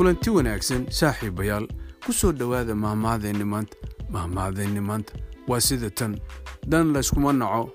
kulanti wanaagsan saaxiibayaal ku soo dhowaada mahmaadeenni maanta mahmaadeenni maanta. Waa sida tan dan layskuma naco.